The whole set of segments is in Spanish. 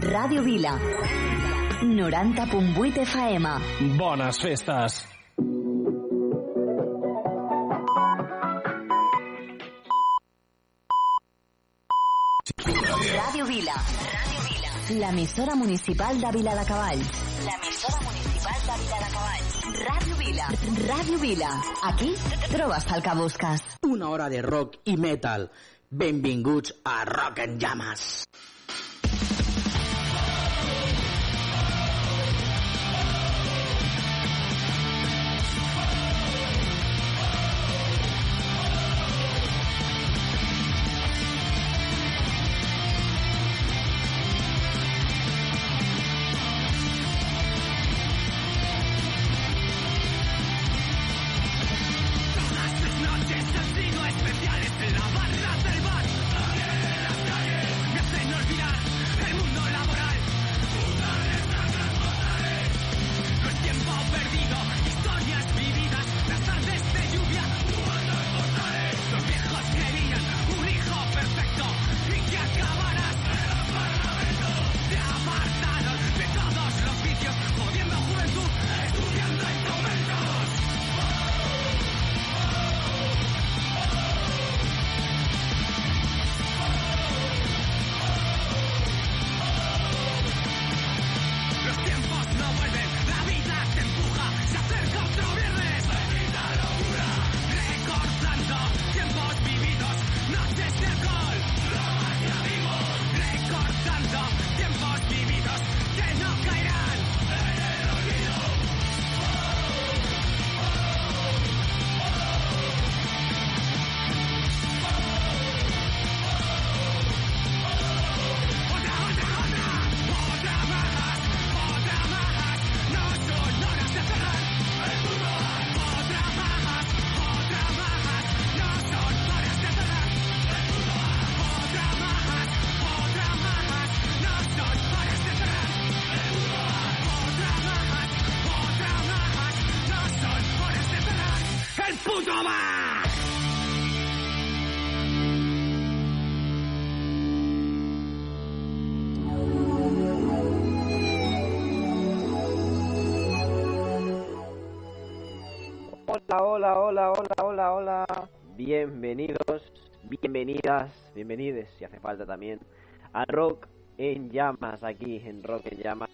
Ràdio Vila. 90.8 FM. Bones festes! Ràdio Vila. Ràdio Vila. L'emissora municipal de Vila de Cavalls. L'emissora municipal de Vila de Cavalls. Ràdio Vila. Ràdio Vila. Aquí trobes el que busques. Una hora de rock i metal. Benvinguts a Rock en Llamas. Hola, hola, hola, hola, hola. Bienvenidos, bienvenidas, bienvenides, si hace falta también, a Rock en Llamas, aquí en Rock en Llamas.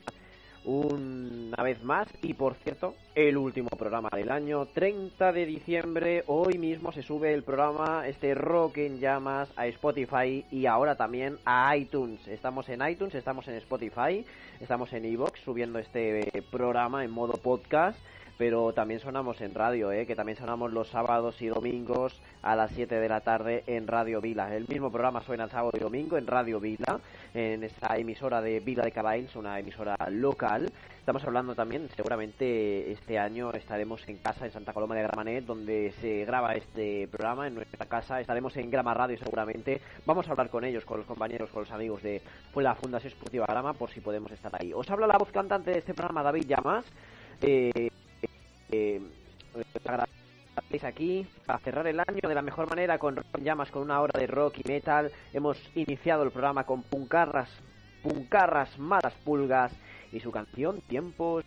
Una vez más, y por cierto, el último programa del año, 30 de diciembre, hoy mismo se sube el programa, este Rock en Llamas, a Spotify y ahora también a iTunes. Estamos en iTunes, estamos en Spotify, estamos en Evox subiendo este programa en modo podcast pero también sonamos en radio, ¿eh? que también sonamos los sábados y domingos a las 7 de la tarde en Radio Vila. El mismo programa suena el sábado y domingo en Radio Vila, en esta emisora de Vila de Caballos, una emisora local. Estamos hablando también, seguramente este año estaremos en casa en Santa Coloma de Gramanet, donde se graba este programa, en nuestra casa. Estaremos en Grama Radio seguramente. Vamos a hablar con ellos, con los compañeros, con los amigos de la Fundación Esportiva Grama, por si podemos estar ahí. Os habla la voz cantante de este programa, David Llamas. Eh, eh, aquí para cerrar el año de la mejor manera con llamas con una hora de rock y metal. Hemos iniciado el programa con puncarras puncarras malas pulgas y su canción tiempos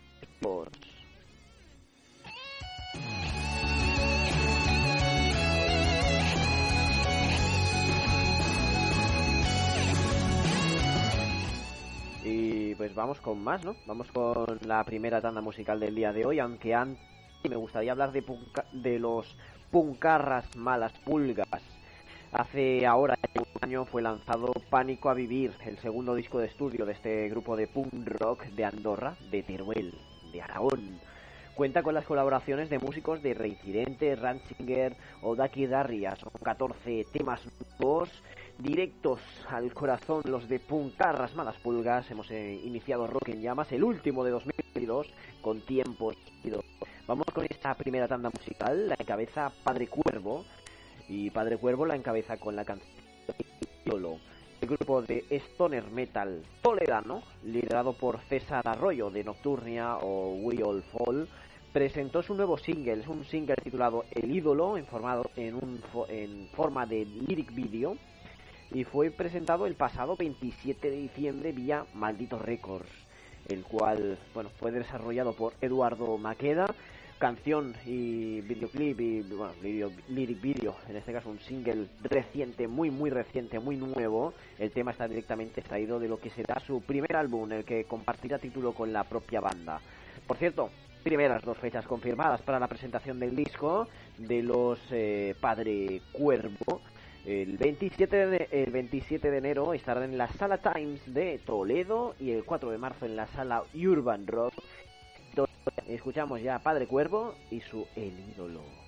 y pues vamos con más, ¿no? Vamos con la primera tanda musical del día de hoy, aunque antes me gustaría hablar de, de los puncarras malas pulgas. Hace ahora un año fue lanzado Pánico a Vivir, el segundo disco de estudio de este grupo de punk rock de Andorra, de Teruel, de Aragón. Cuenta con las colaboraciones de músicos de Reincidente, Ranchinger o Daki Darria. Son 14 temas nuevos, directos al corazón, los de Puncarras Malas Pulgas. Hemos eh, iniciado Rock en Llamas, el último de 2022, con tiempos. Vamos con esta primera tanda musical, la encabeza Padre Cuervo, y Padre Cuervo la encabeza con la canción Solo. El grupo de stoner metal toledano, liderado por César Arroyo de Nocturnia o We All Fall, presentó su nuevo single, es un single titulado El ídolo, en, formado, en, un, en forma de lyric video. Y fue presentado el pasado 27 de diciembre vía Maldito Records, el cual bueno fue desarrollado por Eduardo Maqueda canción y videoclip y bueno, video, lyric video, en este caso un single reciente, muy muy reciente, muy nuevo. El tema está directamente extraído de lo que será su primer álbum, el que compartirá título con la propia banda. Por cierto, primeras dos fechas confirmadas para la presentación del disco de los eh, Padre Cuervo. El 27, de, el 27 de enero estarán en la Sala Times de Toledo y el 4 de marzo en la Sala Urban Rock Escuchamos ya a Padre Cuervo y su El ídolo.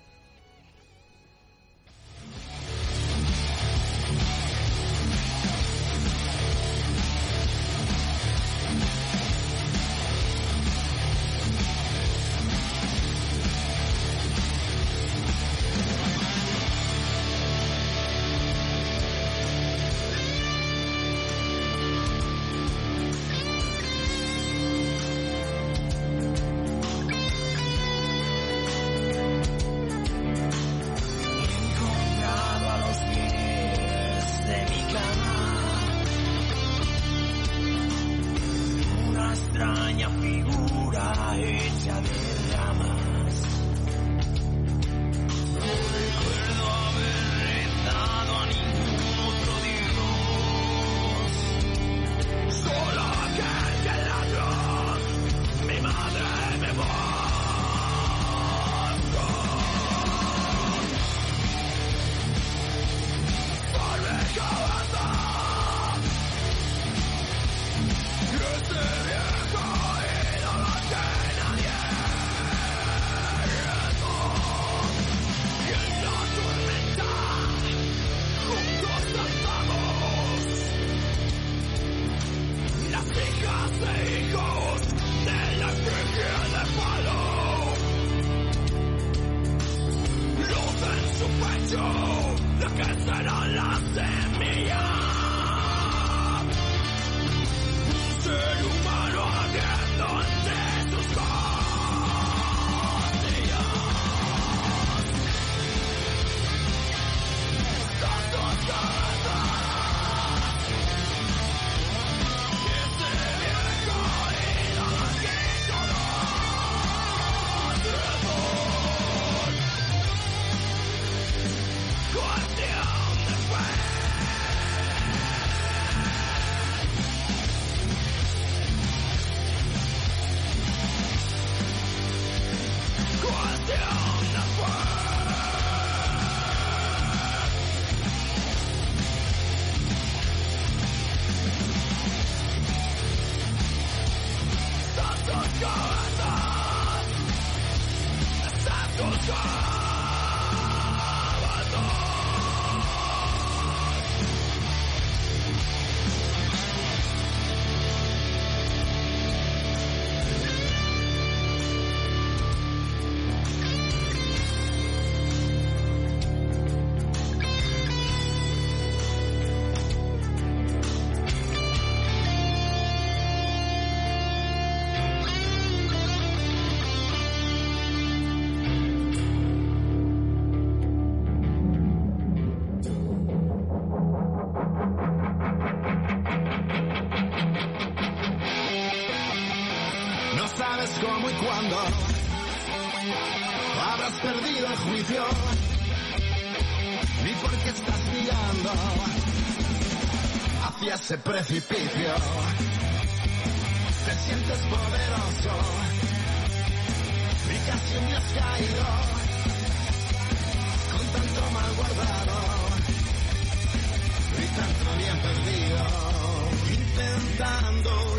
Precipicio. Te sientes poderoso. Y casi me has caído. Con tanto mal guardado. Y tanto bien perdido, intentando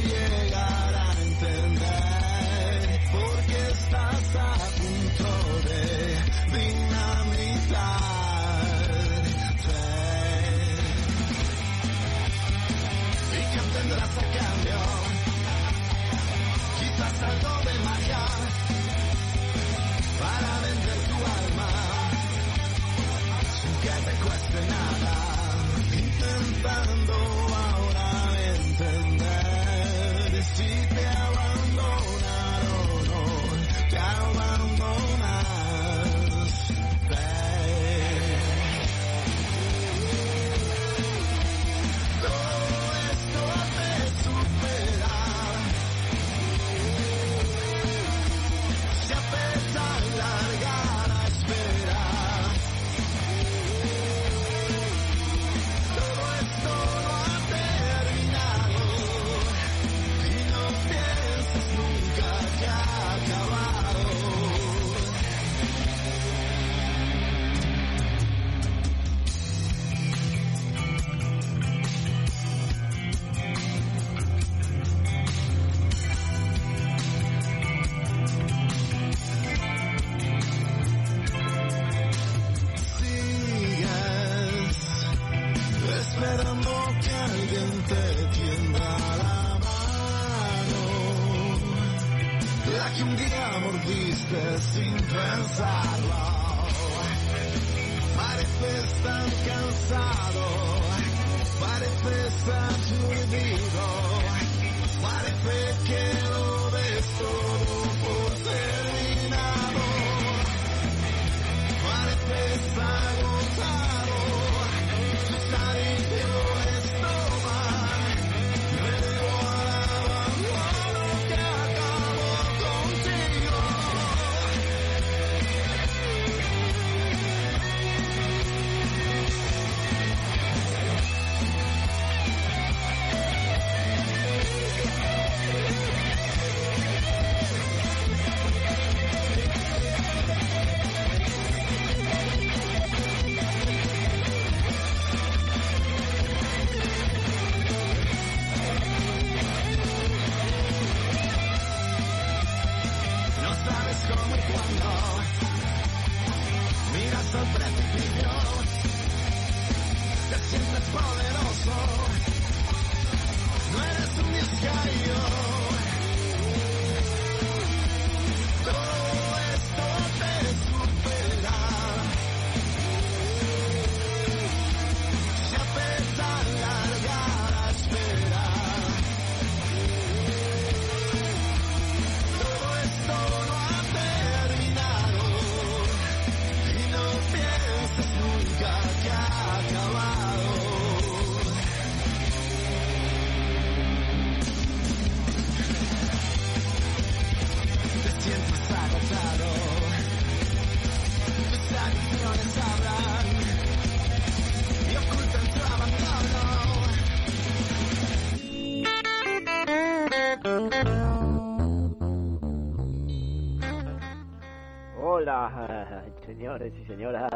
señores y señoras.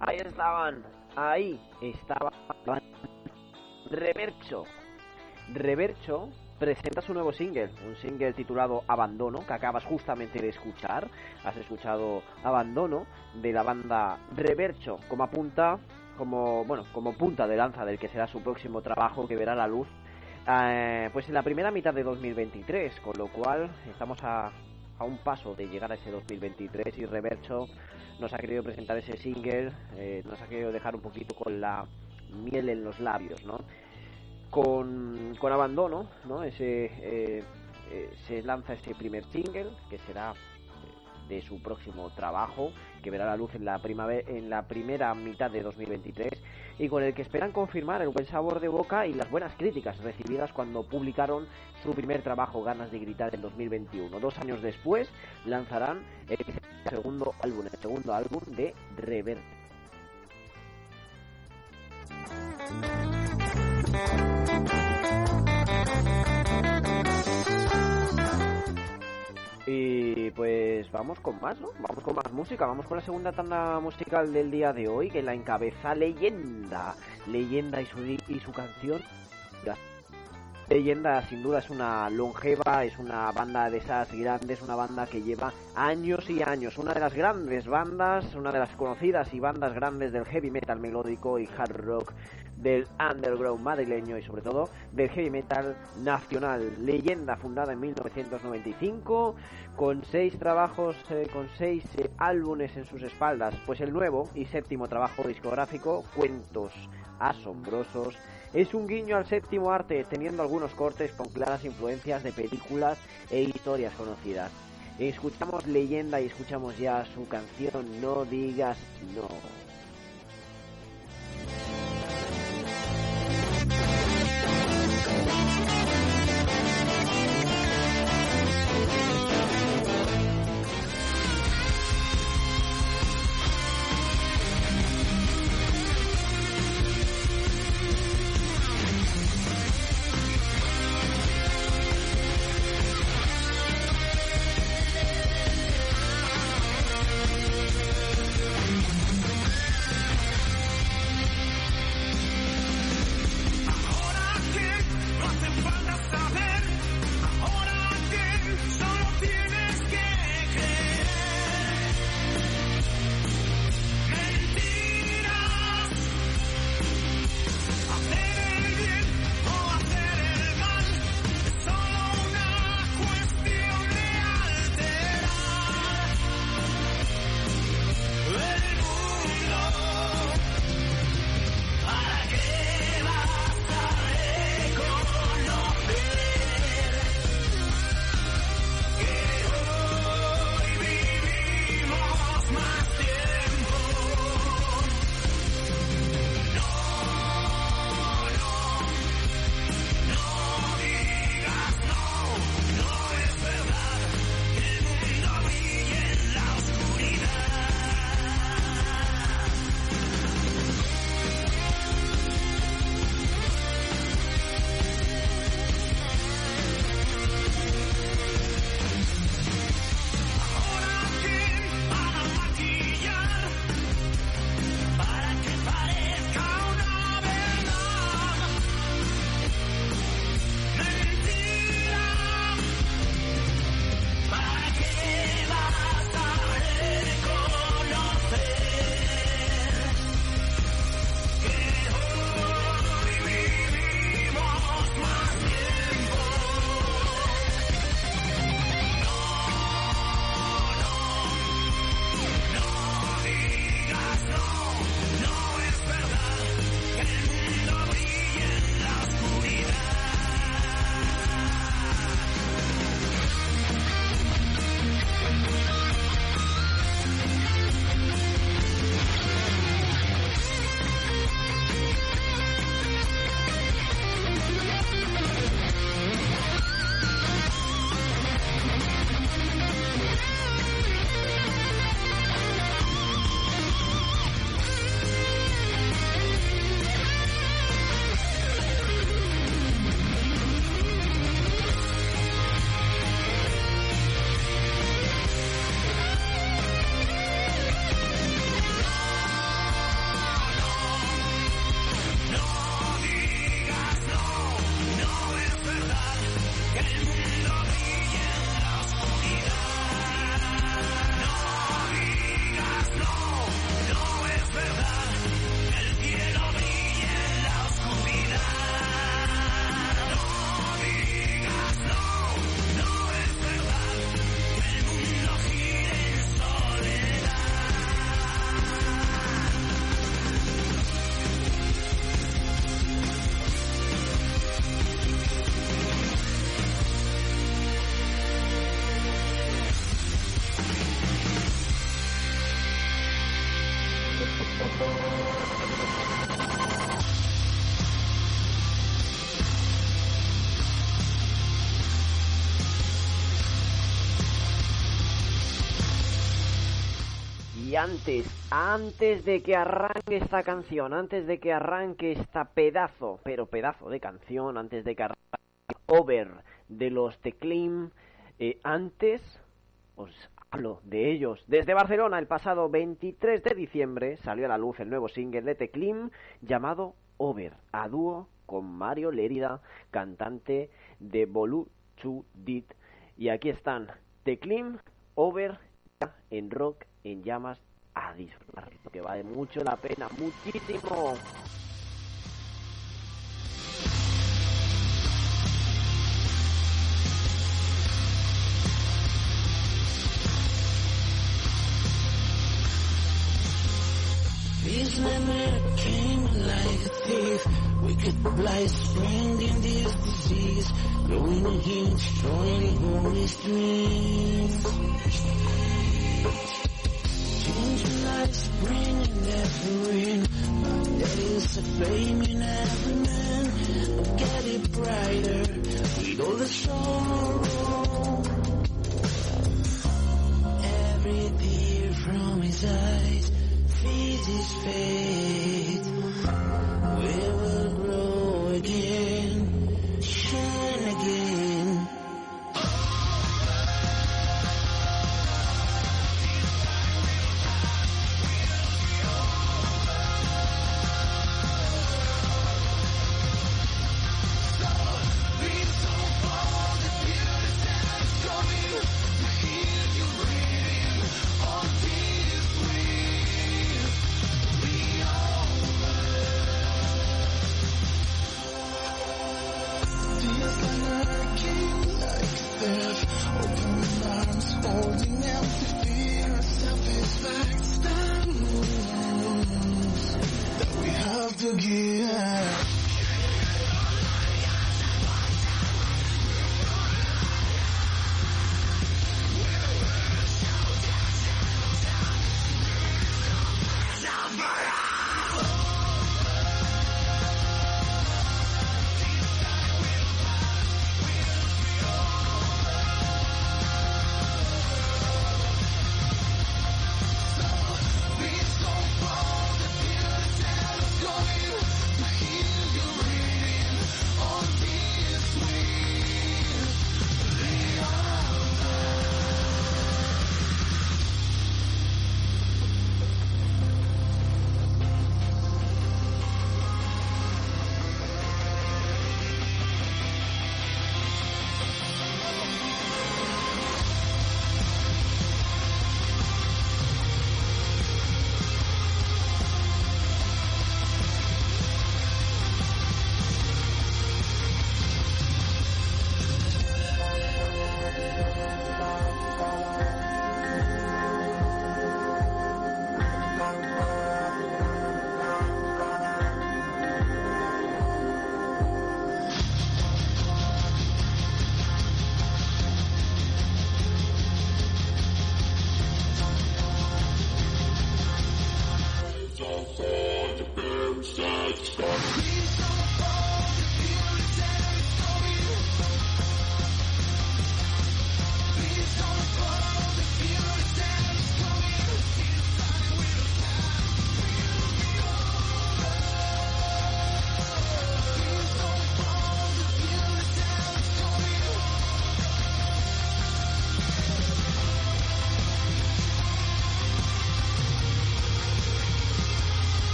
Ahí estaban, ahí estaban. Revercho. Revercho presenta su nuevo single, un single titulado Abandono, que acabas justamente de escuchar. Has escuchado Abandono de la banda Revercho, como apunta, como bueno, como punta de lanza del que será su próximo trabajo que verá la luz. eh, pues en la primera mitad de 2023, con lo cual estamos a, a un paso de llegar a ese 2023 y Revercho nos ha querido presentar ese single, eh, nos ha querido dejar un poquito con la miel en los labios, ¿no? Con, con abandono, ¿no? Ese, eh, eh, se lanza ese primer single que será de su próximo trabajo que verá la luz en la primera mitad de 2023 y con el que esperan confirmar el buen sabor de boca y las buenas críticas recibidas cuando publicaron su primer trabajo Ganas de gritar en 2021. Dos años después lanzarán el segundo álbum, el segundo álbum de Rever. Y pues vamos con más, ¿no? Vamos con más música, vamos con la segunda tanda musical del día de hoy, que la encabeza Leyenda. Leyenda y su, y su canción. Leyenda sin duda es una longeva, es una banda de esas grandes, una banda que lleva años y años, una de las grandes bandas, una de las conocidas y bandas grandes del heavy metal melódico y hard rock del underground madrileño y sobre todo del heavy metal nacional. Leyenda fundada en 1995 con seis trabajos, eh, con seis eh, álbumes en sus espaldas, pues el nuevo y séptimo trabajo discográfico, Cuentos Asombrosos, es un guiño al séptimo arte, teniendo algunos cortes con claras influencias de películas e historias conocidas. Escuchamos leyenda y escuchamos ya su canción No digas no. No antes, antes de que arranque esta canción, antes de que arranque esta pedazo, pero pedazo de canción, antes de que arranque Over de los Teclim, eh, antes os hablo de ellos. Desde Barcelona, el pasado 23 de diciembre, salió a la luz el nuevo single de Teclim llamado Over, a dúo con Mario Lérida, cantante de Bolu Dit. Y aquí están Teclim, Over, en rock, en llamas, a disfrutar, que vale mucho la pena, muchísimo. These memories came like a thief. Wicked blight spreading this disease. Growing again, destroying holy streams. Change like spring in every. There is a flame in every man. Get it brighter with all the sorrow. Every tear from his eyes feeds his faith. We will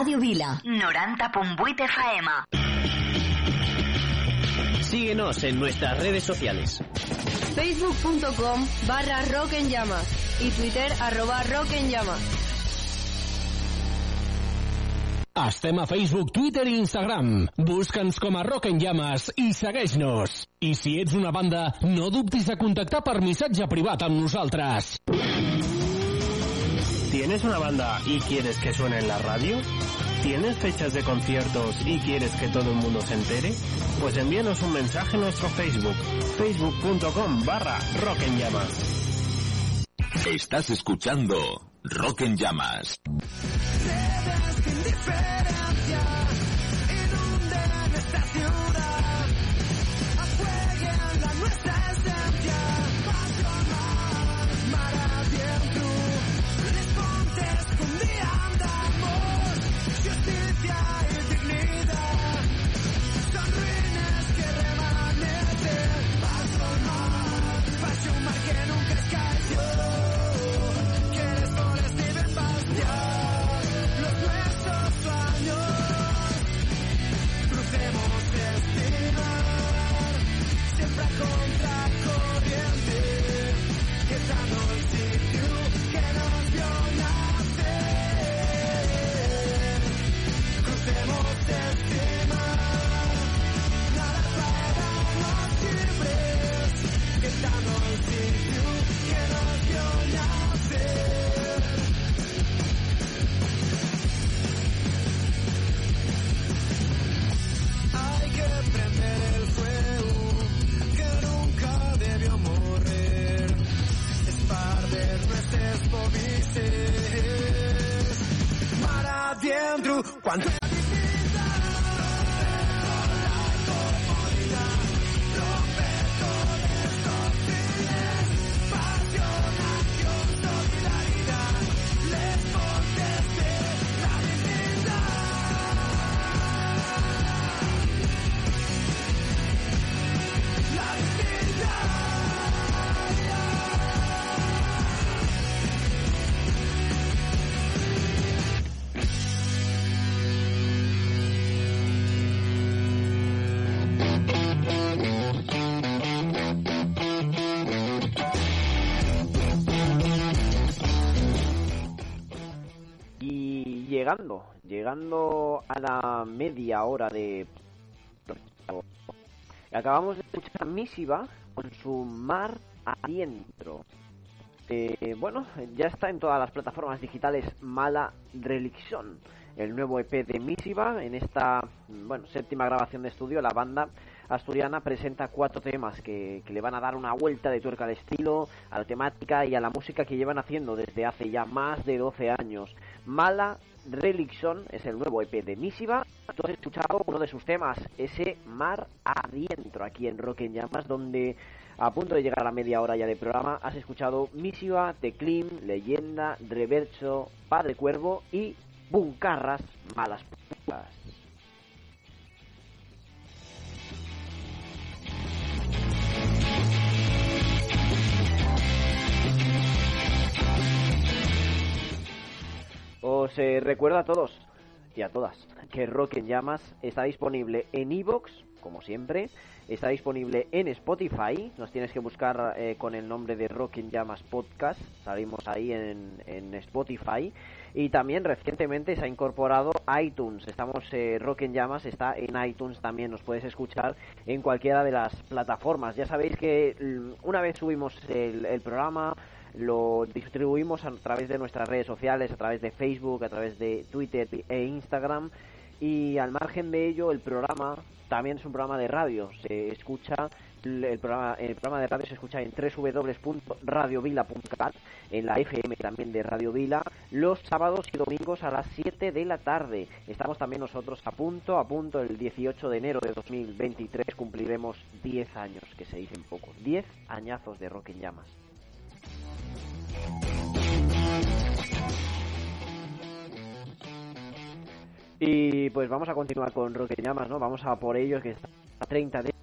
Radio Vila, 90.8 FM. Síguenos en nuestras redes sociales. Facebook.com barra Rock en Llamas y Twitter arroba Rock en Llamas. Estem a Facebook, Twitter i Instagram. Busca'ns com a Rock en Llames i segueix-nos. I si ets una banda, no dubtis de contactar per missatge privat amb nosaltres. ¿Tienes una banda y quieres que suene en la radio? ¿Tienes fechas de conciertos y quieres que todo el mundo se entere? Pues envíanos un mensaje a nuestro Facebook, facebook.com barra Rock en Llamas. Estás escuchando Rock en Llamas. Y llegando, llegando a la media hora de... Acabamos de escuchar Misiva con su Mar Adentro. Eh, bueno, ya está en todas las plataformas digitales Mala Religión, el nuevo EP de Misiva. En esta bueno, séptima grabación de estudio, la banda asturiana presenta cuatro temas que, que le van a dar una vuelta de tuerca al estilo, a la temática y a la música que llevan haciendo desde hace ya más de 12 años. Mala Religión es el nuevo EP de Misiva. Tú has escuchado uno de sus temas, ese Mar Adentro, aquí en Rock en Llamas, donde a punto de llegar a la media hora ya de programa, has escuchado Misiva, Teclim, Leyenda, Reverso, Padre Cuervo y Buncarras, Malas Putas. Os eh, recuerdo a todos y a todas que Rock en Llamas está disponible en Evox, como siempre, está disponible en Spotify, nos tienes que buscar eh, con el nombre de Rock en Llamas Podcast, salimos ahí en, en Spotify, y también recientemente se ha incorporado iTunes, estamos, eh, Rock Llamas está en iTunes. También, nos puedes escuchar en cualquiera de las plataformas, ya sabéis que mm, una vez subimos el programa, lo distribuimos a través de nuestras redes sociales, a través de Facebook, a través de Twitter e Instagram. Y al margen de ello, el programa también es un programa de radio. Se escucha el programa, el programa de radio se escucha en www.radiovila.cat, en la FM también de Radio Vila, los sábados y domingos a las 7 de la tarde. Estamos también nosotros a punto, a punto, el 18 de enero de 2023 cumpliremos 10 años, que se dicen poco, 10 añazos de Rock en Llamas. Y pues vamos a continuar con Rock en Llamas, ¿no? Vamos a por ellos, que está a 30 de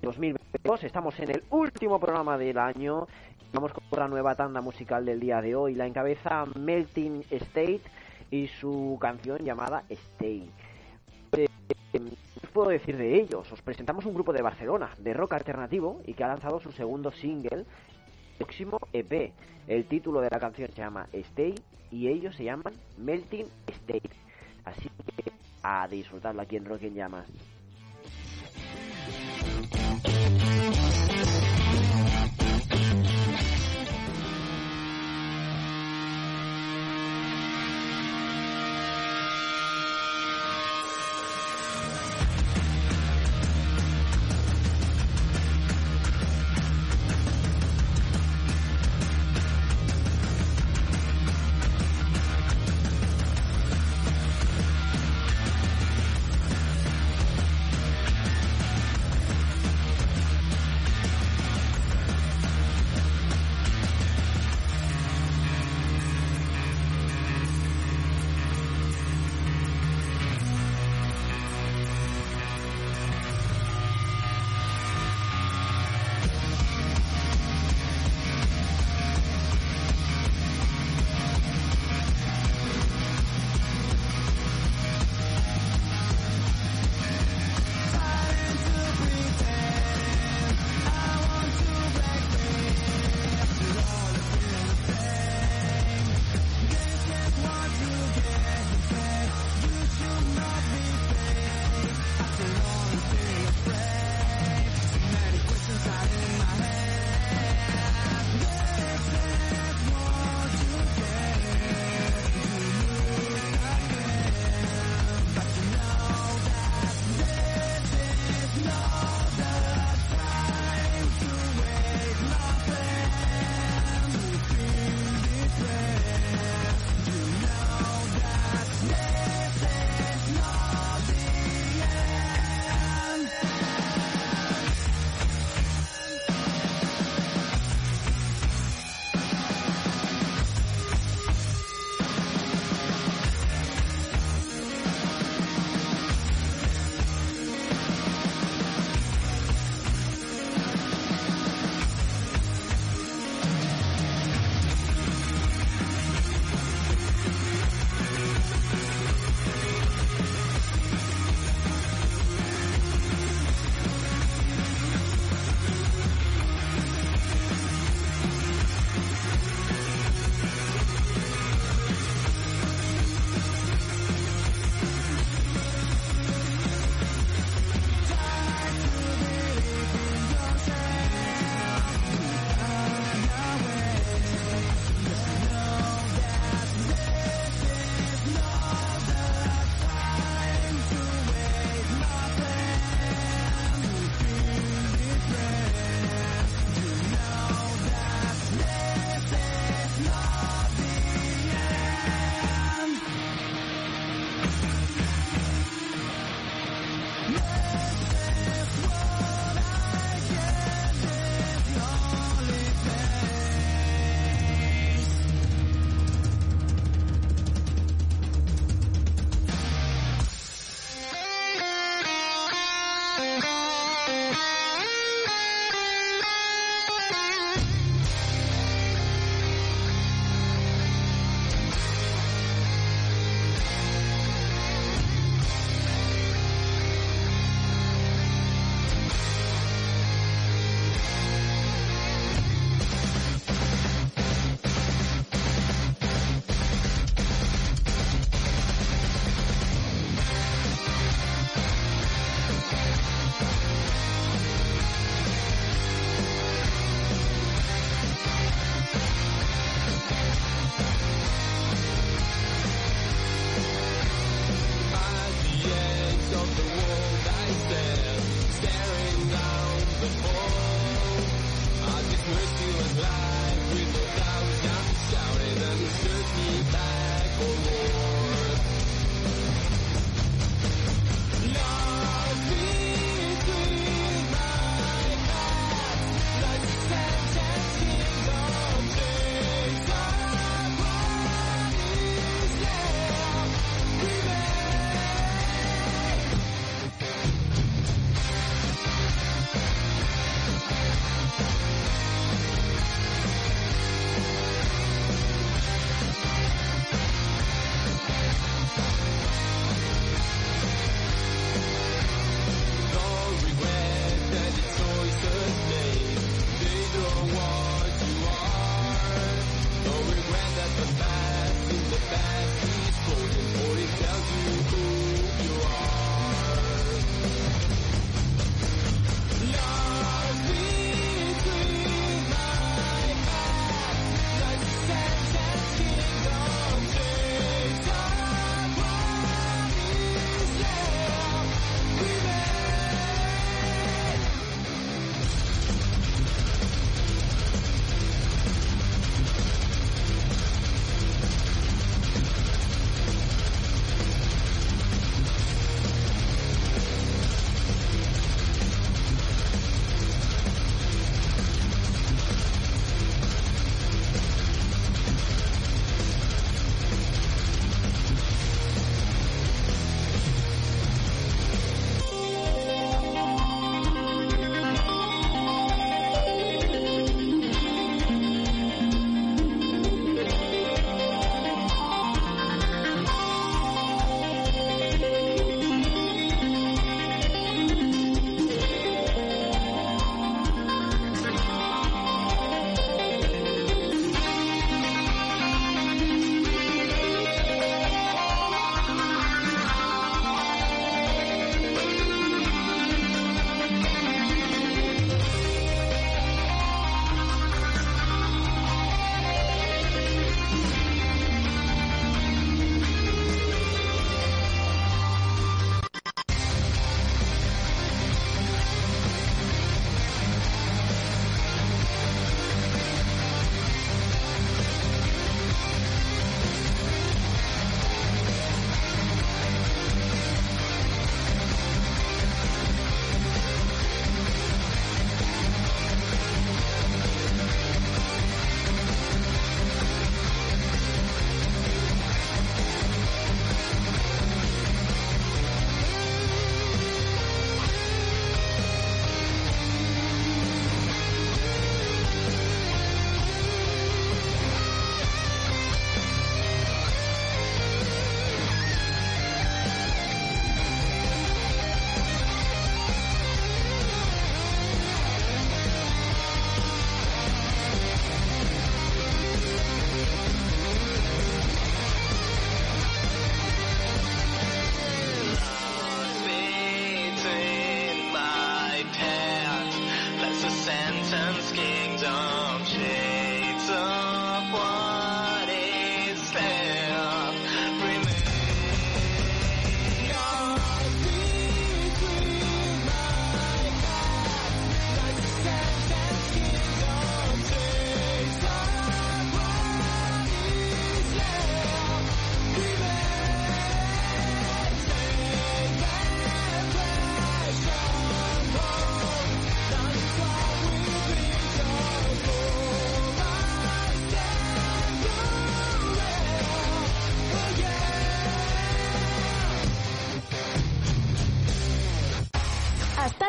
2022. Estamos en el último programa del año. Vamos con la nueva tanda musical del día de hoy. La encabeza Melting State y su canción llamada Stay. Eh, ¿Qué puedo decir de ellos? Os presentamos un grupo de Barcelona, de rock alternativo, y que ha lanzado su segundo single, próximo EP. El título de la canción se llama Stay y ellos se llaman Melting State. Así que a disfrutarlo aquí en Rock en Llamas.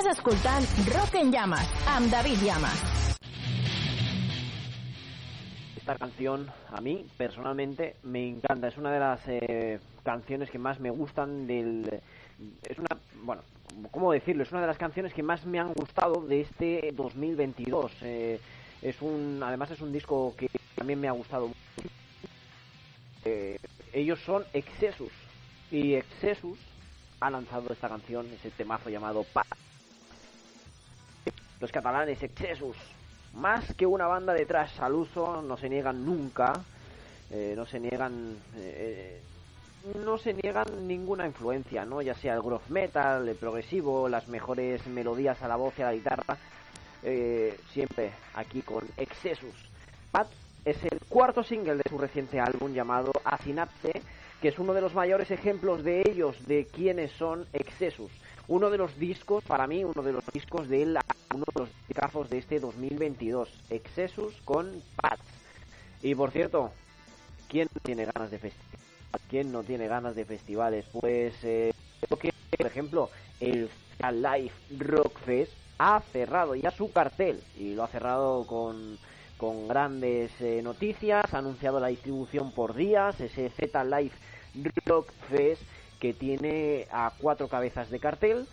Escoltant Rock en Llamas amb David Llamas. Esta canción a mí personalmente me encanta, es una de las eh, canciones que más me gustan del... Es una, bueno, ¿cómo decirlo? Es una de las canciones que más me han gustado de este 2022. Eh, es un, además es un disco que también me ha gustado mucho. Eh, ellos son Excessus y Excessus ha lanzado esta canción, ese temazo llamado Pa. Los catalanes Excessus, más que una banda de trash al uso, no se niegan nunca, eh, no se niegan, eh, no se niegan ninguna influencia, ¿no? Ya sea el groove metal, el progresivo, las mejores melodías a la voz y a la guitarra, eh, siempre aquí con Excessus. Pat es el cuarto single de su reciente álbum llamado Asinapse, que es uno de los mayores ejemplos de ellos, de quiénes son Excessus. Uno de los discos, para mí, uno de los discos de él, uno de los discos de este 2022, Excessus con Pats. Y por cierto, ¿quién no tiene ganas de festivales? ¿Quién no tiene ganas de festivales? Pues, eh, que, por ejemplo, el Live Rock Fest ha cerrado ya su cartel y lo ha cerrado con, con grandes eh, noticias, ha anunciado la distribución por días, ese Z Live Rock Fest que tiene a cuatro cabezas de cartel,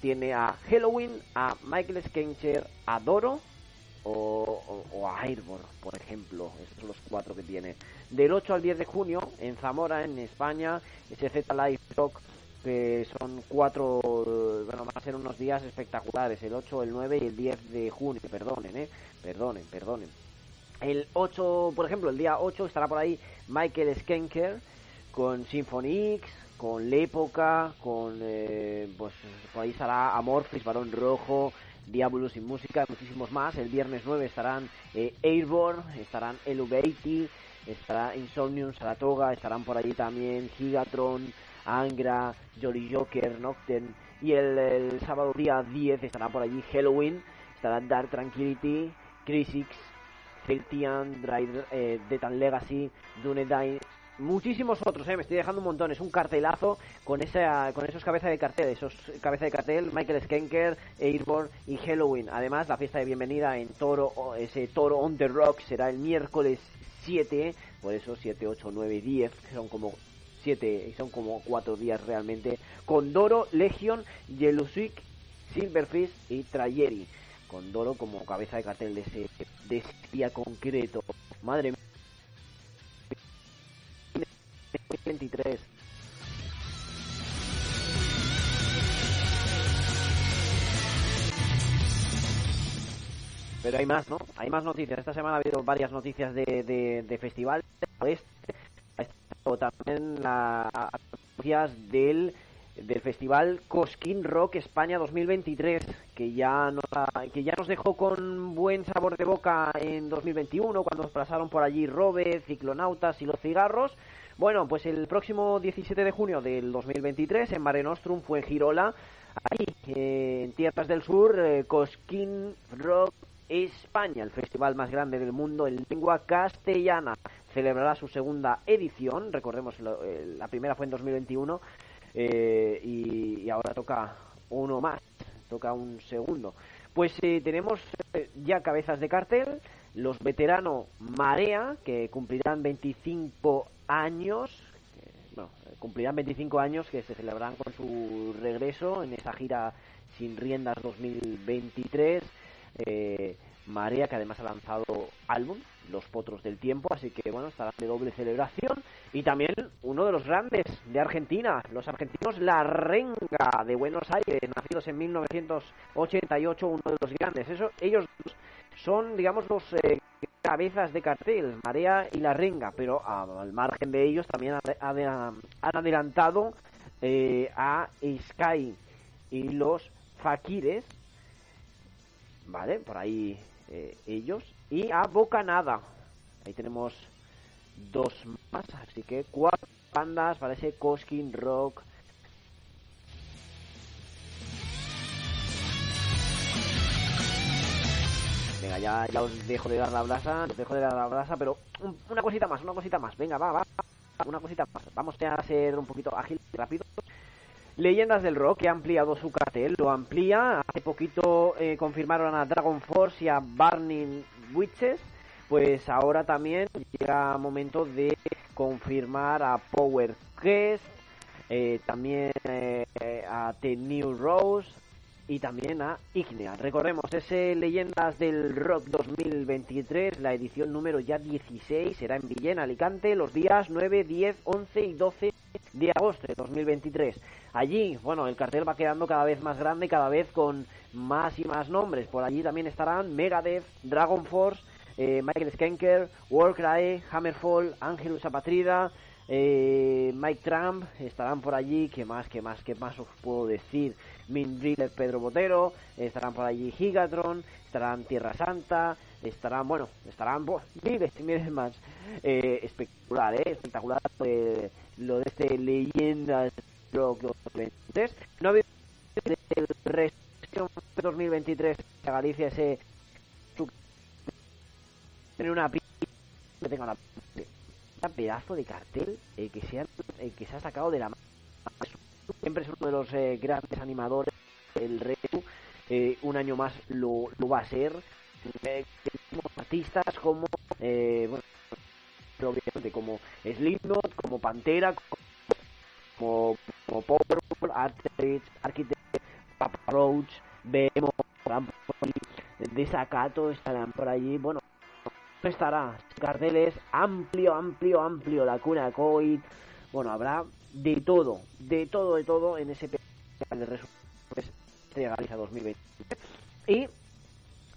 tiene a Halloween, a Michael Skencher, a Doro o, a Airborne, por ejemplo, estos son los cuatro que tiene. Del 8 al 10 de junio en Zamora, en España, ese Z Live Rock que son cuatro, bueno, van a ser unos días espectaculares, el 8, el 9 y el 10 de junio, perdonen, eh, perdonen, perdonen. El 8, por ejemplo, el día 8 estará por ahí Michael Skenker con Symphony X, con L'Época, con, eh, pues por ahí estará Amorphis, Barón Rojo, Diabolus y música, muchísimos más. El viernes 9 estarán eh, Airborne, estarán Eluvati, estará Insomnium, Saratoga, estarán por allí también Gigatron, Angra, Jolly Joker, Nocturne. Y el, el, sábado día 10 estará por allí Halloween, estará Dark Tranquility, Crisix, Celtian, Drive, eh, Detan Legacy, Dunedain, muchísimos otros, eh, me estoy dejando un montón. Es un cartelazo con esa, con esos cabezas de cartel, esos cabezas de cartel, Michael Skenker, Airborne y Halloween. Además, la fiesta de bienvenida en Toro, ese Toro on the Rock será el miércoles 7, por eso 7, 8, 9 y 10, que son como 7 y son como 4 días realmente, con Doro, Legion, Yelusik, Silverfish y Trayeri. Con Doro como cabeza de cartel de ese, de ese día concreto. Madre mía. 23. Pero hay más, ¿no? Hay más noticias. Esta semana ha habido varias noticias de, de, de festival. También las noticias del, del festival Cosquín Rock España 2023, que ya, nos, que ya nos dejó con buen sabor de boca en 2021, cuando nos pasaron por allí Robe, Ciclonautas y los cigarros. Bueno, pues el próximo 17 de junio del 2023 en Mare Nostrum fue en Girola, ahí en Tierras del Sur, eh, Cosquín Rock España, el festival más grande del mundo en lengua castellana. Celebrará su segunda edición, recordemos, lo, eh, la primera fue en 2021 eh, y, y, ahora toca uno más, toca un segundo. Pues eh, tenemos ya cabezas de cartel, los veteranos Marea, que cumplirán 25 años, bueno, cumplirán 25 años que se celebrarán con su regreso en esa gira sin riendas 2023. Eh, Marea, que además ha lanzado álbum, Los Potros del Tiempo, así que bueno, estará de doble celebración. Y también uno de los grandes de Argentina, los argentinos La Renga de Buenos Aires, nacidos en 1988, uno de los grandes. Eso, ellos son, digamos, los eh, cabezas de cartel, Marea y La Renga, pero al margen de ellos también han adelantado eh, a Sky y los Fakires, ¿vale? Por ahí eh, ellos. Y a Bocanada. Ahí tenemos dos más, así que cuatro bandas para ese Coskin Rock. Venga, ya, os dejo de dar la brasa, os dejo de dar la brasa, pero un, una cosita más, una cosita más. Venga, va, va, una cosita más. Vamos a ser un poquito ágil y rápido. Leyendas del Rock, que ha ampliado su cartel, lo amplía. Hace poquito eh, confirmaron a Dragon Force y a Burning Witches. Pues ahora también llega momento de confirmar a Power Quest, eh, también eh, a The New Rose y también a Ignea. Recordemos, ese Leyendas del Rock 2023, la edición número ya 16, será en Villena, Alicante, los días 9, 10, 11 y 12 de agosto de 2023. Allí, bueno, el cartel va quedando cada vez más grande, cada vez con más y más nombres. Por allí también estarán Megadeth, Dragon Force, eh, Michael Skanker, Warcry, Hammerfall, Angelus Apatrida, eh, Mike Trump estarán por allí, ¿qué más, qué más, qué más os puedo decir? Min Pedro Botero, estarán por allí Gigatron, estarán Tierra Santa, estarán, bueno, estarán buah, miles y más. Eh, espectacular, ¿eh? Espectacular eh, lo de este Leyendas Rock 2023. No había el resto de 2023 a Galicia ese tener una que tenga una un pedazo de cartel eh, que se ha, eh, que se ha sacado de la mano. Siempre es uno de los eh, grandes animadores el reto. Eh, un año más lo, va a ser Eh, artistas como eh, bueno, obviamente como Slipknot como Pantera como como Powerful Architect Architect Papa Roach allí, Desacato estarán por allí. Bueno estará. Carteles amplio amplio amplio la cuna Coit bueno habrá de todo de todo de todo en ese de resumen Estrella Galicia 2020 y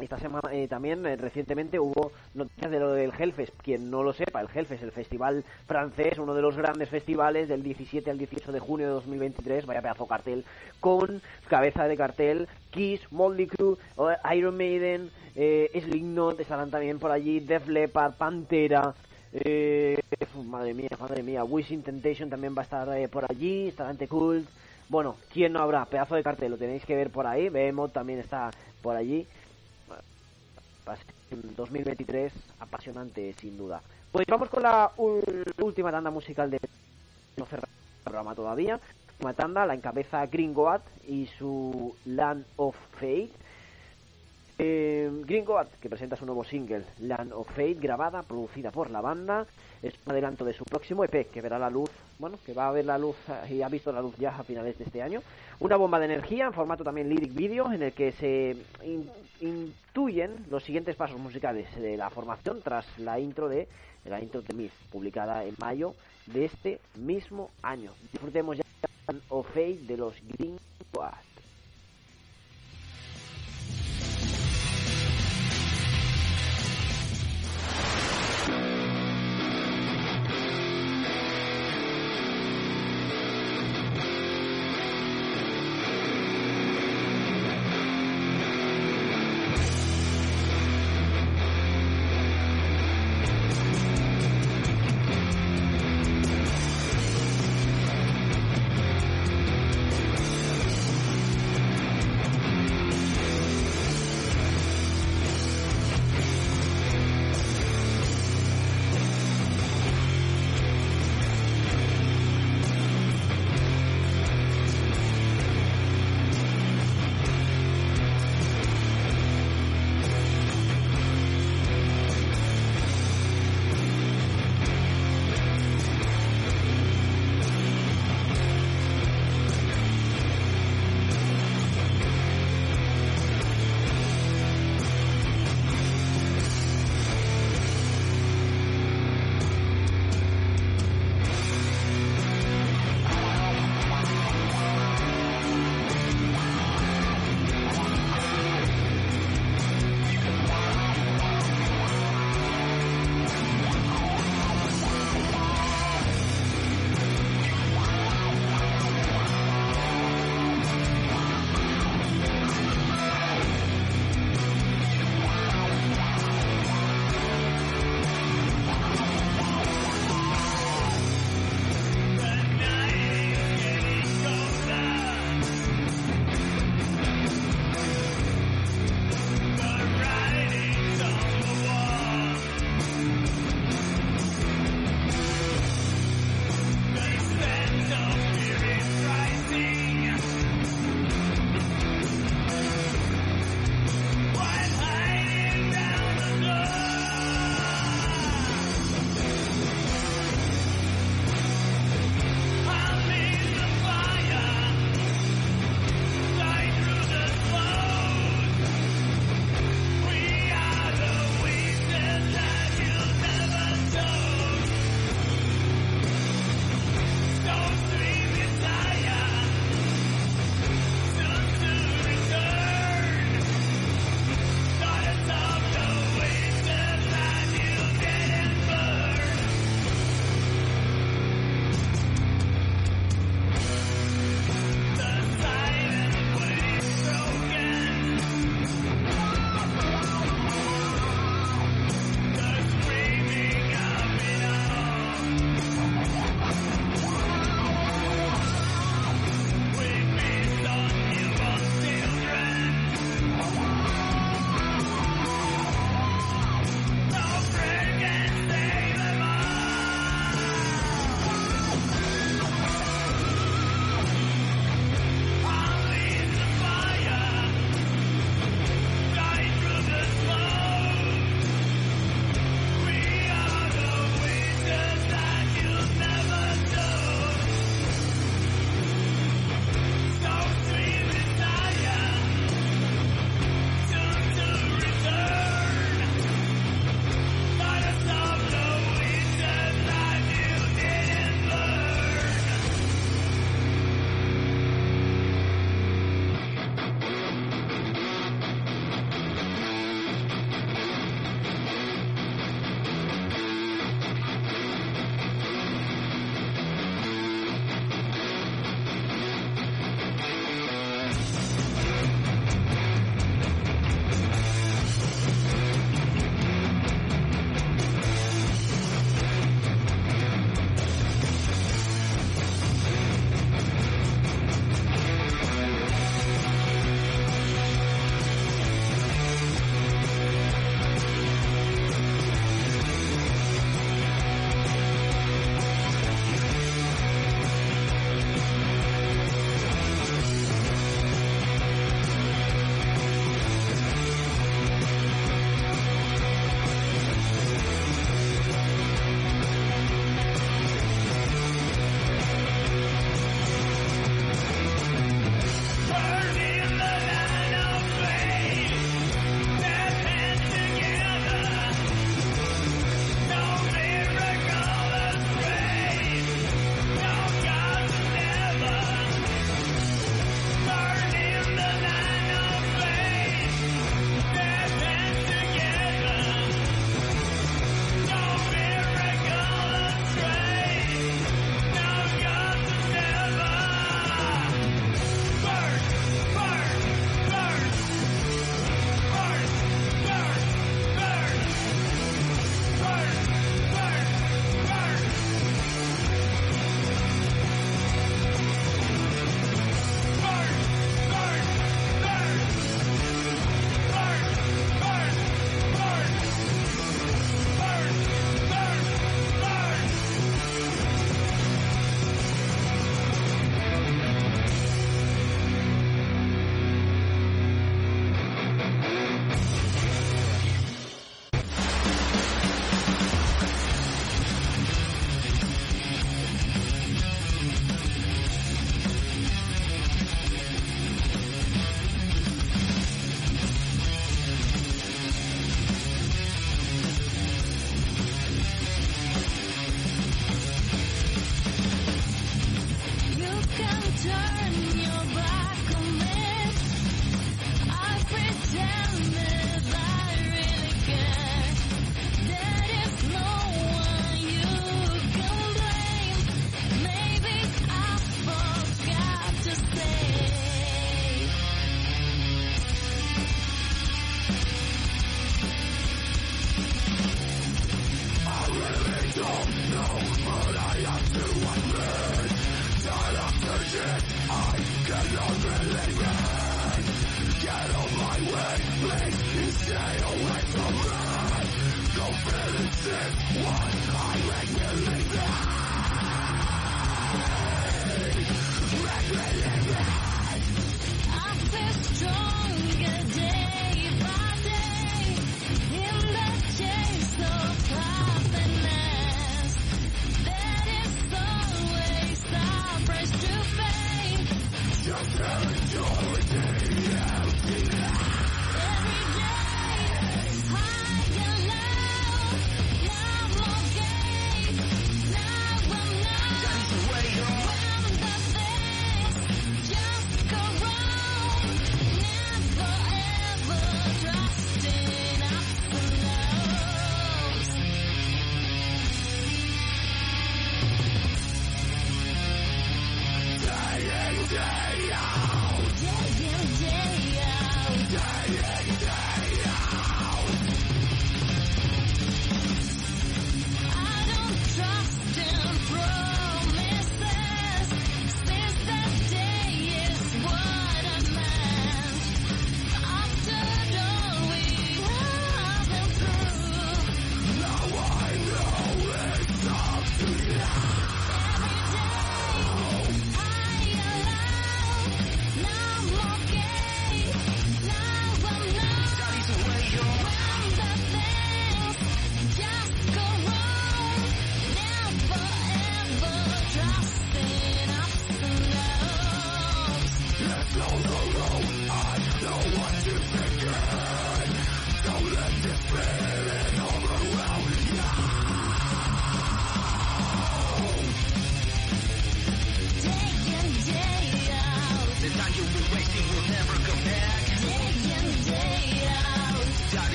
esta semana eh, también eh, recientemente hubo noticias de lo del Hellfest. Quien no lo sepa, el Hellfest, el festival francés, uno de los grandes festivales del 17 al 18 de junio de 2023, vaya pedazo cartel, con cabeza de cartel Kiss, Motley Crue, eh, Iron Maiden, eh, Slipknot, estarán también por allí, Def Leppard, Pantera, eh, madre mía, madre mía, Wishing Temptation también va a estar eh, por allí, estará ante Cult. Bueno, ¿quién no habrá? Pedazo de cartel, lo tenéis que ver por ahí. Behemoth también está por allí. Va a ser un 2023 apasionante, sin duda. Pues vamos con la última tanda musical de no cerrar el programa todavía. Última tanda la encabeza Gringoat y su Land of Fate. Eh, Gringoat, que presenta su nuevo single, Land of Fate, grabada, producida por la banda. Es un adelanto de su próximo EP, que verá la luz, bueno, que va a ver la luz eh, y ha visto la luz ya a finales de este año. Una bomba de energía en formato también lyric video, en el que se in- intuyen los siguientes pasos musicales de la formación tras la intro de la intro de Myth, publicada en mayo de este mismo año. Disfrutemos ya Land of Fate de los Gringoat. Land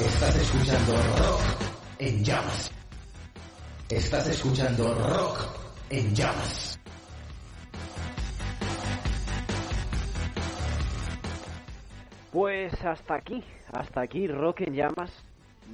Estás escuchando rock en llamas. Estás escuchando rock en llamas. Pues hasta aquí, hasta aquí Rock en Llamas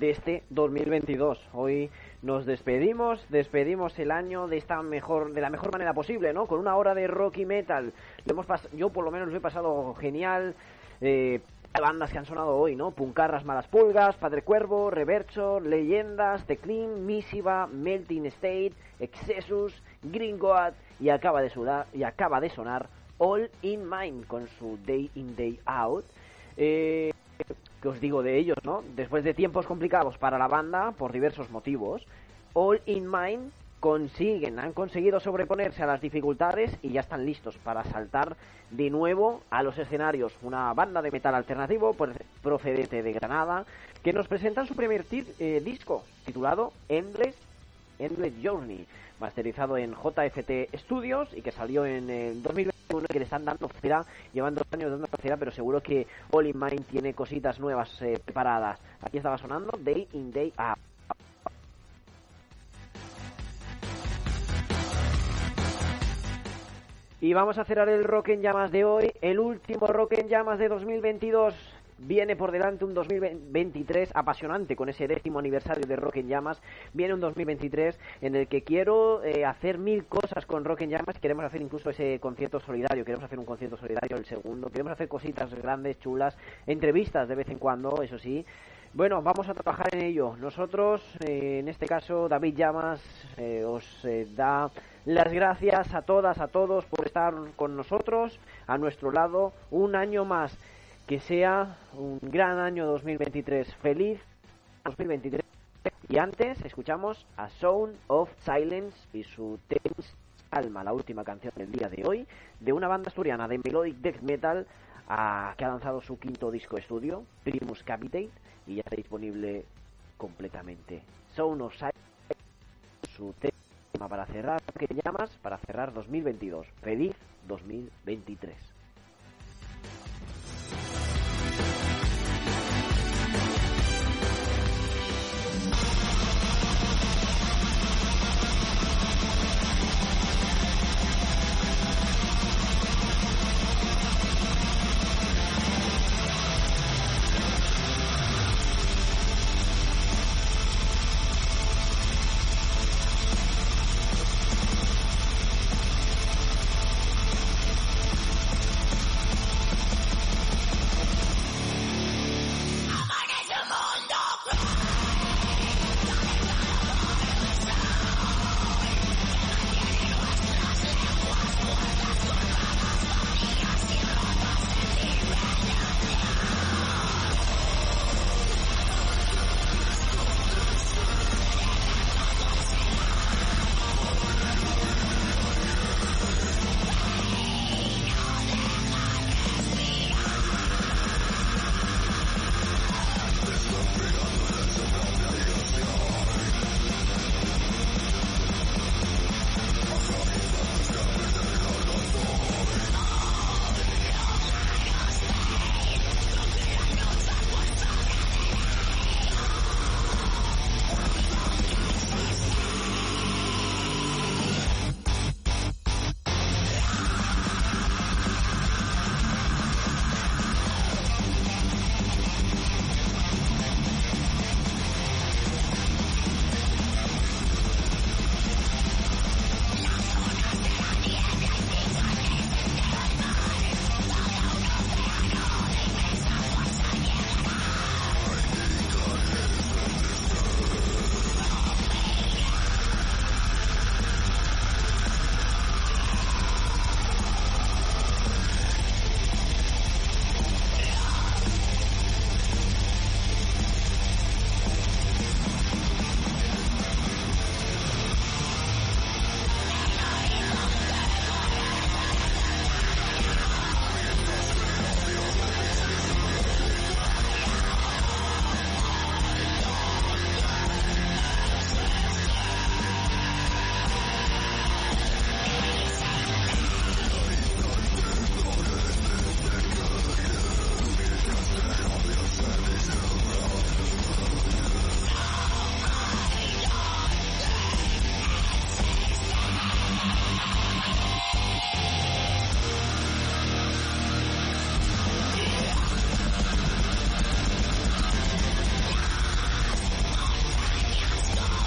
de este 2022. Hoy nos despedimos, despedimos el año de esta mejor, de la mejor manera posible, ¿no? Con una hora de rock y metal. Lo hemos yo por lo menos lo he pasado genial. Eh, bandas que han sonado hoy, ¿no? Puncarras Malas Pulgas, Padre Cuervo, Reverso, Leyendas, The Clean, Misiva, Melting State, Excessus, Gringoat y acaba de sudar, y acaba de sonar All in Mind con su Day in Day Out. Eh, que os digo de ellos, ¿no? Después de tiempos complicados para la banda por diversos motivos, All in Mind consiguen, han conseguido sobreponerse a las dificultades y ya están listos para saltar de nuevo a los escenarios. Una banda de metal alternativo procedente de Granada que nos presentan su primer eh, disco titulado Endless, Endless Journey, masterizado en JFT Studios y que salió en el 2021 que le están dando cera, llevando dos años dando cera, pero seguro que All in Mind tiene cositas nuevas eh, preparadas. Aquí estaba sonando Day in Day Out. Y vamos a cerrar el Rock en Llamas de hoy. El último Rock en Llamas de 2022. Viene por delante un 2023 apasionante con ese décimo aniversario de Rock en Llamas. Viene un 2023 en el que quiero eh, hacer mil cosas con Rock en Llamas. Queremos hacer incluso ese concierto solidario. Queremos hacer un concierto solidario, el segundo. Queremos hacer cositas grandes, chulas. Entrevistas de vez en cuando, eso sí. Bueno, vamos a trabajar en ello. Nosotros, eh, en este caso, David Llamas, eh, os eh, da las gracias a todas, a todos por estar con nosotros, a nuestro lado, un año más. Que sea un gran año 2023. Feliz 2023. Y antes escuchamos a Sound of Silence y su Thames Calma, la última canción del día de hoy, de una banda asturiana de melodic death metal a, que ha lanzado su quinto disco estudio, Primus Capitate, y ya está disponible completamente. Of Silence, su tema para cerrar, que llamas? Para cerrar 2022. Feliz 2023.